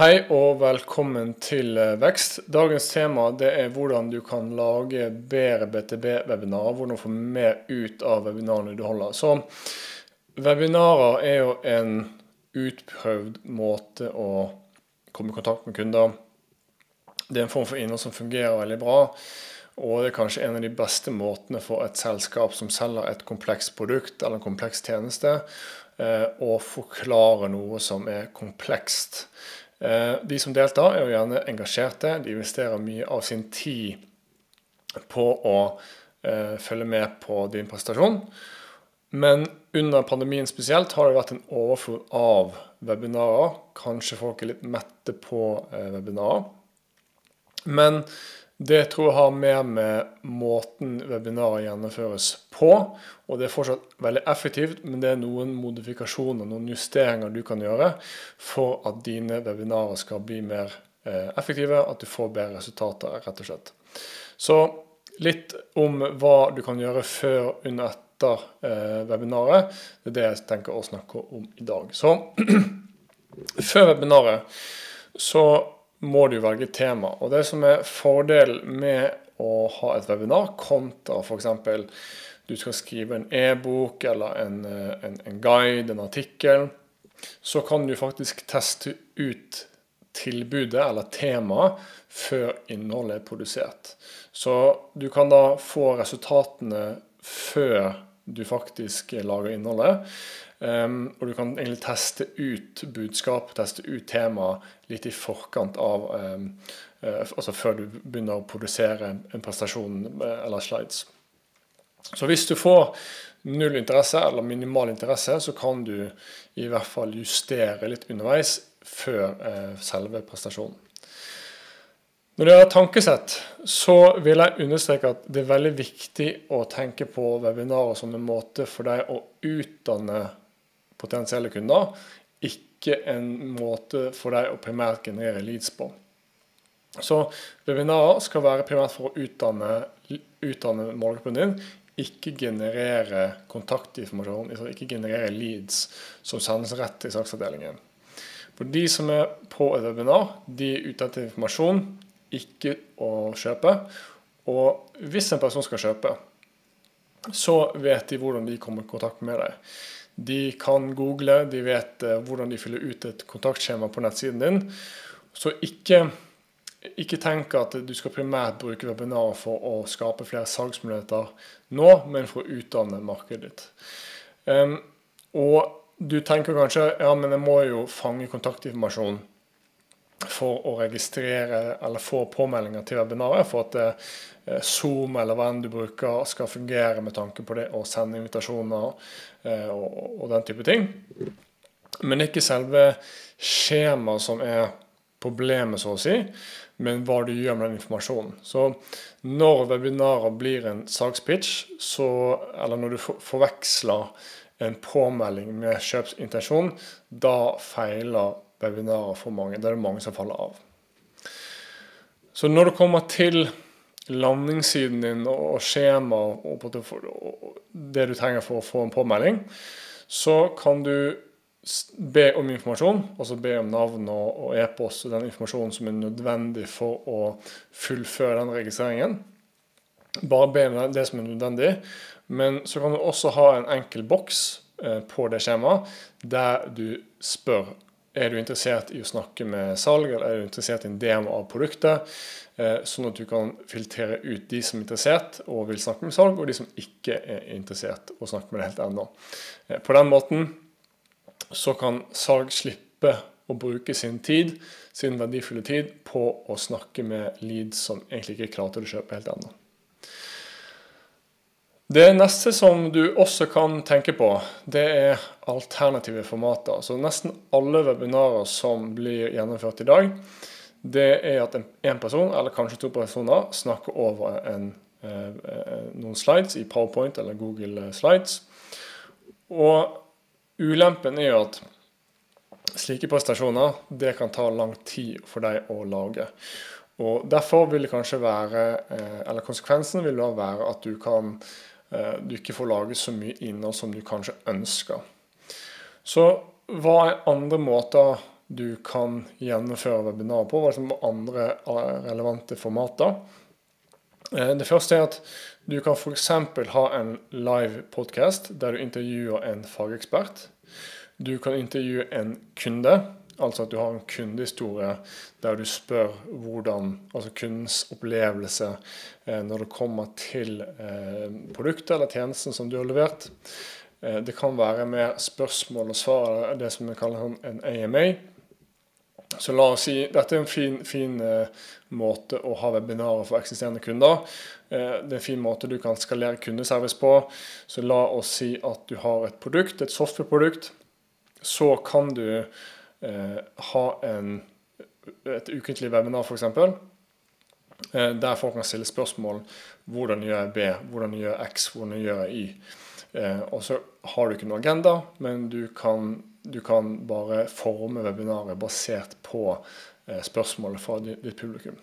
Hei og velkommen til eh, Vekst. Dagens tema det er hvordan du kan lage bedre BTB-webinarer. Hvordan få mer ut av webinarene du holder. Så Webinarer er jo en utprøvd måte å komme i kontakt med kunder. Det er en form for innhold som fungerer veldig bra. Og det er kanskje en av de beste måtene for et selskap som selger et komplekst produkt eller en kompleks tjeneste, eh, å forklare noe som er komplekst. Eh, de som deltar, er jo gjerne engasjerte. De investerer mye av sin tid på å eh, følge med på din prestasjon. Men under pandemien spesielt har det vært en overflod av webinarer. Kanskje folk er litt mette på eh, webinarer. Men det tror jeg har mer med måten webinaret gjennomføres på. Og det er fortsatt veldig effektivt, men det er noen modifikasjoner, noen justeringer du kan gjøre for at dine webinarer skal bli mer eh, effektive, at du får bedre resultater, rett og slett. Så litt om hva du kan gjøre før, under, etter eh, webinaret. Det er det jeg tenker å snakke om i dag. Så før webinaret så må du velge tema. Og det som er fordelen med å ha et webinar kontra f.eks. du skal skrive en e-bok eller en, eh, en, en, guide, en artikkel, så kan du faktisk teste ut tilbudet eller temaet før innholdet er produsert. Så du kan da få resultatene før du faktisk lager innholdet. Um, og du kan egentlig teste ut budskap, teste ut tema litt i forkant av um, uh, Altså før du begynner å produsere en prestasjon uh, eller slides. Så hvis du får null interesse eller minimal interesse, så kan du i hvert fall justere litt underveis før uh, selve prestasjonen. Når det gjelder tankesett, så vil jeg understreke at det er veldig viktig å tenke på webinarer som en måte for deg å utdanne potensielle kunder, ikke en måte for deg å primært generere leads på. Så webinarer skal være primært for å utdanne, utdanne målgruppen din, ikke generere kontaktinformasjon, ikke generere leads som sendes rett til saksavdelingen. For de som er på et webinar, de er ute etter informasjon, ikke å kjøpe. Og hvis en person skal kjøpe, så vet de hvordan de kommer i kontakt med deg. De kan google, de vet eh, hvordan de fyller ut et kontaktskjema på nettsiden din. Så ikke, ikke tenk at du skal primært bruke webinarer for å skape flere salgsmuligheter nå, men for å utdanne markedet ditt. Um, og du tenker kanskje ja, men jeg må jo fange kontaktinformasjon for å registrere eller få påmeldinger til webinaret. For at eh, Zoom eller hva enn du bruker skal fungere med tanke på det å sende invitasjoner eh, og, og, den type ting. Men ikke selve skjemaet som er problemet, så å si, men hva du gjør med den informasjonen. Så når webinarer blir en sakspitch, så, eller når du forveksler en påmelding med kjøpsintensjon, da feiler webinarer for mange. Det er mange som faller av. Så når det kommer til landingssiden din og skjema og det du trenger for å få en påmelding, så kan du be om informasjon, altså be om navn og e-post og den informasjonen som er nødvendig for å fullføre den registreringen. Bare be om det som er nødvendig. Men så kan du også ha en enkel boks eh, på det skjemaet der du spør er du interessert i å snakke med salg, eller er du interessert i en demo av produktet? Eh, sånn at du kan filtrere ut de som er interessert og vil snakke med salg, og de som ikke er interessert og snakke med det helt ennå. Eh, på den måten så kan salg slippe å bruke sin tid, sin verdifulle tid, på å snakke med leads som egentlig ikke er klare til å kjøpe helt ennå. Det neste som du også kan tenke på, det er alternative formater. Så nesten alle webinarer som blir gjennomført i dag, det er at en person, eller kanskje to personer, snakker over en, eh, eh, noen slides i Powerpoint eller Google Slides. Og ulempen er jo at slike prestasjoner det kan ta lang tid for deg å lage. Og Derfor vil det kanskje være, eh, eller konsekvensen vil da være at du kan du ikke får laget så mye innhold som du kanskje ønsker. Så hva er andre måter du kan gjennomføre webinar på, hva er andre relevante formater. Det første er at du kan f.eks. ha en live podcast der du intervjuer en fagekspert. Du kan intervjue en kunde, altså at du har en kundehistorie der du spør hvordan, altså kundens opplevelse når det kommer til produktet eller tjenesten som du har levert. Eh, det kan være med spørsmål og svar, det som vi kaller en AMA. Så la oss si, Dette er en fin, fin uh, måte å ha webinarer for eksisterende kunder. Uh, det er en fin måte du kan skalere kundeservice på. Så la oss si at du har et produkt, et softwareprodukt. Så kan du ha en, et ukentlig webinar, f.eks. Der folk kan stille spørsmål. Hvordan gjør jeg B? Hvordan gjør jeg X? Hvordan gjør jeg Y? Eh, og så har du ikke noen agenda, men du kan, du kan bare forme webinaret basert på eh, spørsmålet fra ditt publikum.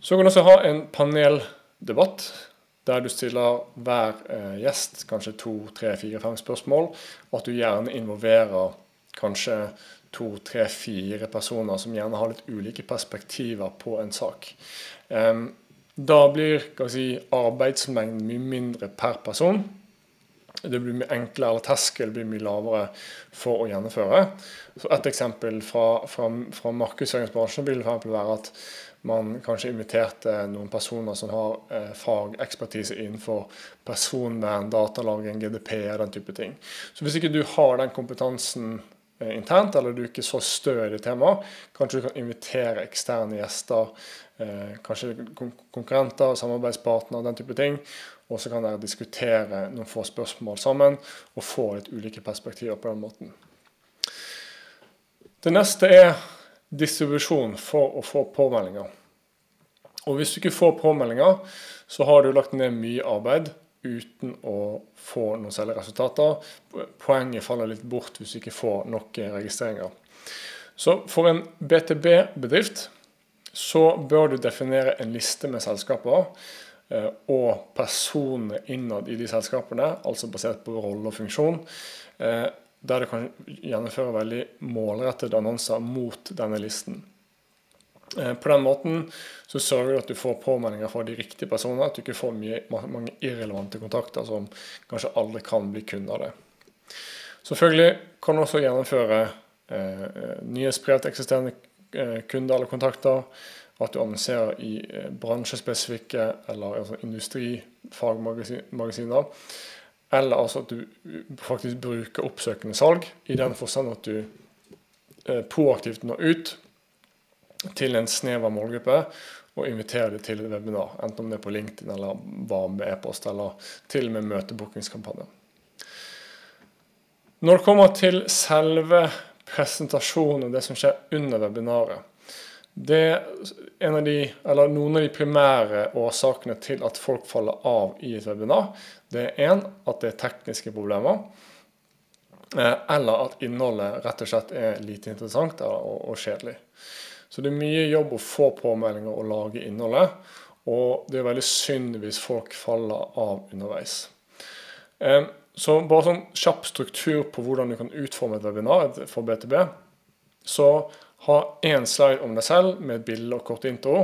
Så kan du også ha en paneldebatt der du stiller hver eh, gjest kanskje to, tre, fire, fem spørsmål. Og at du gjerne involverer kanskje to, tre, fire personer som gjerne har litt ulike perspektiver på en sak. Da blir si, arbeidsmengden mye mindre per person. Det blir mye enklere, eller terskel blir mye lavere for å gjennomføre. Så Et eksempel fra, fra, fra markedsføringsbransjen vil være at man kanskje inviterte noen personer som har eh, fagekspertise innenfor personvern, datalagring, GDP og den type ting. Så Hvis ikke du har den kompetansen internt, eller du er ikke så stø i temaet, kanskje du kan invitere eksterne gjester Eh, kanskje konkurrenter, samarbeidspartnere, den type ting. Og så kan dere diskutere noen få spørsmål sammen og få litt ulike perspektiver på den måten. Det neste er distribusjon for å få påmeldinger. Og hvis du ikke får påmeldinger, så har du lagt ned mye arbeid uten å få noen særlige resultater. Poenget faller litt bort hvis du ikke får nok registreringer. Så for en BTB-bedrift så bør du definere en liste med selskaper eh, og personer innad i de selskapene, altså basert på rolle og funksjon, eh, der du kan gjennomføre veldig målrettede annonser mot denne listen. Eh, på den måten så sørger du at du får påmeldinger fra de riktige personene, at du ikke får mye, mange irrelevante kontakter som kanskje aldri kan bli kunder av det. Selvfølgelig kan du også gjennomføre eh, nyhetsbrev til eksisterende Eh, kunder eller kontakter. At du annonserer i eh, bransjespesifikke eller altså industrifagmagasiner. Eller altså at du faktisk bruker oppsøkende salg, i den forstand at du eh, proaktivt når ut til en snever målgruppe og inviterer dem til et webinar. Enten om det er på LinkedIn eller varm e-post, eller til og med møtebookingskampanje. Når det kommer til selve presentasjonen og det som skjer under webinaret. Det er en av de, noen av de primære årsakene til at folk faller av i et webinar. Det er én at det er tekniske problemer. Eh, eller at innholdet rett og slett er lite interessant og kjedelig. Så det er mye jobb å få påmeldinger og lage innholdet. Og det er veldig synd hvis folk faller av underveis. Eh, så bare sånn kjapp struktur på hvordan du kan utforme et webinar for BTB. Så ha én slide om deg selv med et bilde og kort intro.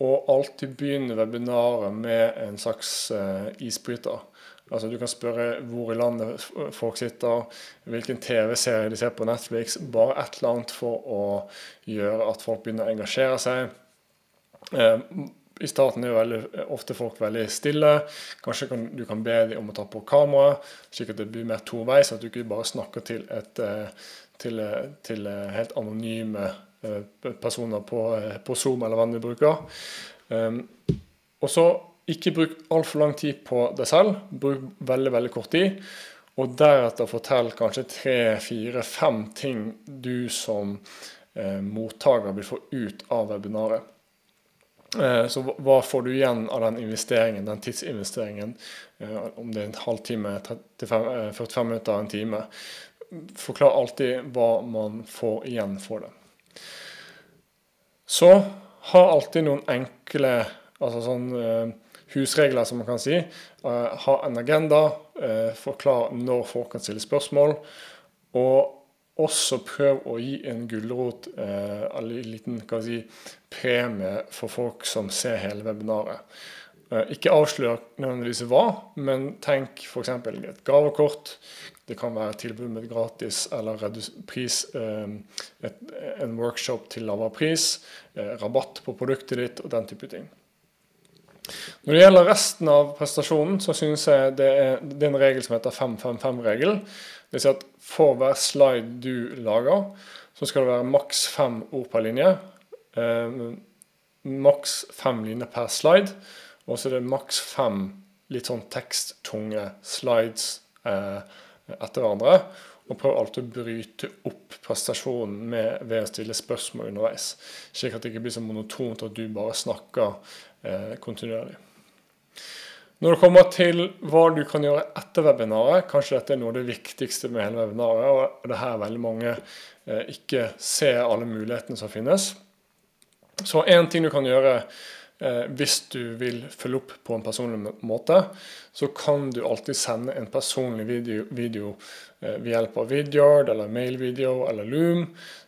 Og alltid begynne webinaret med en slags uh, isbryter. Altså Du kan spørre hvor i landet folk sitter, hvilken TV-serie de ser på Netflix. Bare et eller annet for å gjøre at folk begynner å engasjere seg. Uh, i starten er jo veldig, ofte folk veldig stille. Kanskje kan, du kan be dem om å ta på kamera, slik at det blir mer toveis. At du ikke bare snakker til, et, eh, til, eh, til eh, helt anonyme personer på, på, Zoom eller hva du bruker. Og så ikke bruk altfor lang tid på deg selv. Bruk veldig, veldig kort tid. Og deretter fortell kanskje tre, fire, fem ting du som eh, mottaker vil få ut av webinaret. Eh, så hva får du igjen av den investeringen, den tidsinvesteringen? Eh, om det er en halvtime, 35, 45 eh, minutter, en time. Forklar alltid hva man får igjen for det. Så ha alltid noen enkle altså sånn, husregler, som man kan si. Ha en agenda. Forklar når folk kan stille spørsmål. Og også prøv å gi en gulrot, eh, en liten si, premie for folk som ser hele webinaret. Eh, ikke avslør nødvendigvis hva, men tenk f.eks. et gavekort. Det kan være tilbud med gratis eller pris, eh, en workshop til lavere pris, eh, rabatt på produktet ditt og den type ting. Når det gjelder resten av prestasjonen, så synes jeg det er, det er en regel som heter 5-5-5-regel. Det vil si at for hver slide du lager, så skal det være maks fem ord per linje. Eh, maks fem linjer per slide. Og så er det maks fem litt sånn teksttunge slides eh, etter hverandre. Og prøv alltid å bryte opp prestasjonen med, ved å stille spørsmål underveis. Slik at det ikke blir så monotont at du bare snakker kontinuerlig. Når det kommer til hva du kan gjøre etter webinaret, kanskje dette er noe av det viktigste med hele webinaret, og det er her veldig mange eh, ikke ser alle mulighetene som finnes. Så én ting du kan gjøre Eh, hvis du vil følge opp på en personlig måte, så kan du alltid sende en personlig video, video eh, ved hjelp av Vidyard eller mailvideo eller Loom,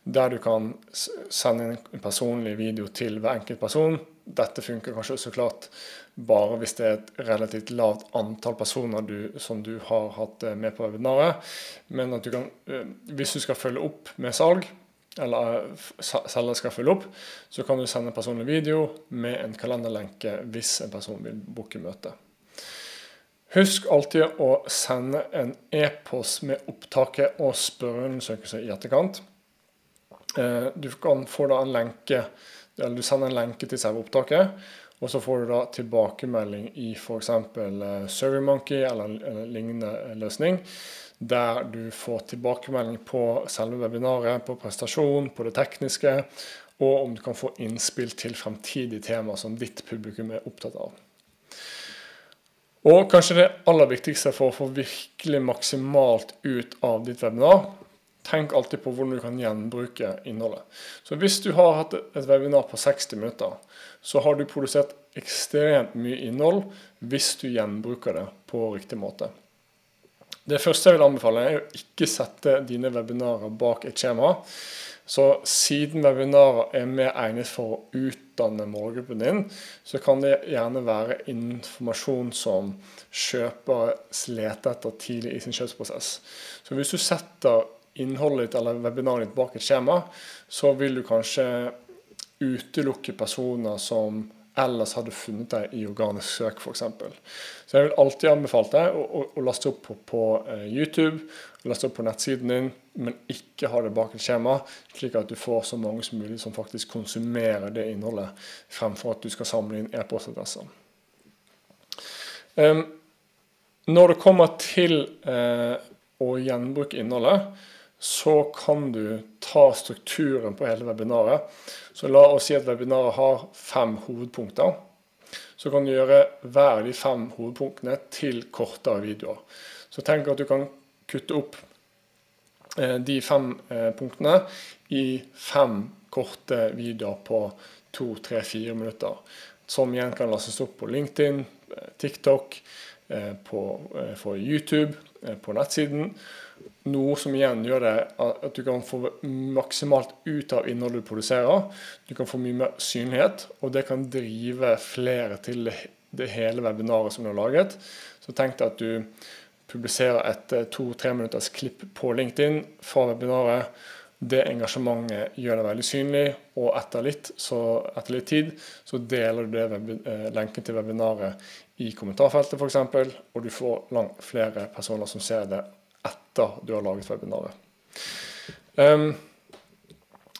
der du kan sende en personlig video til hver enkelt person. Dette funker kanskje så klart bare hvis det er et relativt lavt antall personer du, som du har hatt eh, med på webinaret. Men at du kan, hvis du skal følge opp med salg, eller eh, selger skal følge opp, så kan du sende en personlig video med en kalenderlenke hvis en person vil booke møte. Husk alltid å sende en e-post med opptaket og spørreundersøkelse i etterkant. Eh, du kan få da en lenke, eller du sender en lenke til selve opptaket, og så får du da tilbakemelding i f.eks. Eh, SurveyMonkey eller en lignende løsning der du får tilbakemelding på selve webinaret, på prestasjon, på det tekniske, og om du kan få innspill til fremtidige tema som ditt publikum er opptatt av. Og kanskje det aller viktigste for å få virkelig maksimalt ut av ditt webinar, tenk alltid på hvordan du kan gjenbruke innholdet. Så hvis du har hatt et webinar på 60 minutter, så har du produsert ekstremt mye innhold hvis du gjenbruker det på riktig måte. Det første jeg vil anbefale, er å ikke sette dine webinarer bak et skjema. Så siden webinarer er mer egnet for å utdanne målgruppen din, så kan det gjerne være informasjon som kjøpere leter etter tidlig i sin kjøpsprosess. Så hvis du setter innholdet ditt eller webinaret ditt bak et skjema, så vil du kanskje utelukke personer som ellers hadde funnet deg i organisk søk f.eks. Så jeg vil alltid anbefale deg å, å, å laste opp på, på uh, YouTube, laste opp på nettsiden din, men ikke ha det bak et skjema, slik at du får så mange som mulig som faktisk konsumerer det innholdet, fremfor at du skal samle inn e-postadresser. Um, når det kommer til uh, å gjenbruke innholdet, så kan du ta strukturen på hele webinaret. Så la oss si at webinaret har fem hovedpunkter. Så kan du gjøre hver av de fem hovedpunktene til kortere videoer. Så tenk at du kan kutte opp eh, de fem eh, punktene i fem korte videoer på to, tre, fire minutter. Som igjen kan lastes opp på LinkedIn, eh, TikTok, på, på YouTube, på nettsiden. Noe som igjen gjør det at du kan få maksimalt ut av innholdet du produserer. Du kan få mye mer synlighet, og det kan drive flere til det hele webinaret som du har laget. Så tenk deg at du publiserer et eh, to-tre minutters klipp på LinkedIn fra webinaret. Det engasjementet gjør deg veldig synlig, og etter litt, så, etter litt tid så deler du det eh, lenken til webinaret i kommentarfeltet f.eks., og du får langt flere personer som ser det etter du har laget webinaret. Um,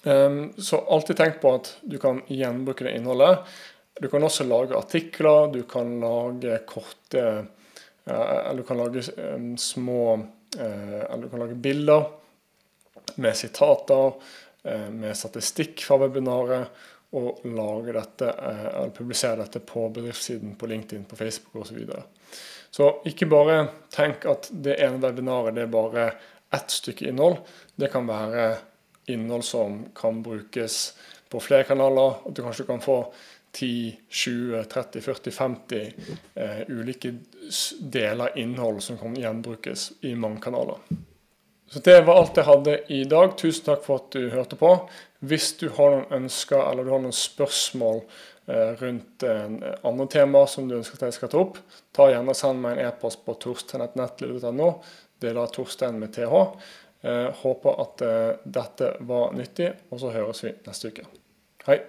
um, så alltid tenk på at du kan gjenbruke det innholdet. Du kan også lage artikler, du kan lage korte uh, Eller du kan lage um, små uh, Eller du kan lage bilder med sitater, uh, med statistikk fra webinaret, og lage dette, eller publisere dette på bedriftssiden på LinkedIn, på Facebook osv. Så ikke bare tenk at det ene webinaret det er bare ett stykke innhold. Det kan være innhold som kan brukes på flere kanaler. At du kanskje kan få 10, 20, 30, 40, 50 eh, ulike deler av innhold som kan gjenbrukes i mange kanaler. Så det var alt jeg hadde i dag. Tusen takk for at du hørte på. Hvis du har noen ønsker eller du har noen spørsmål rundt eh, andre temaer som du ønsker at jeg skal ta opp, ta gjerne send meg en e-post på torstein.nettlyd.no. Det er da Torstein med th. Eh, håper at dette var nyttig, og så høres vi neste uke.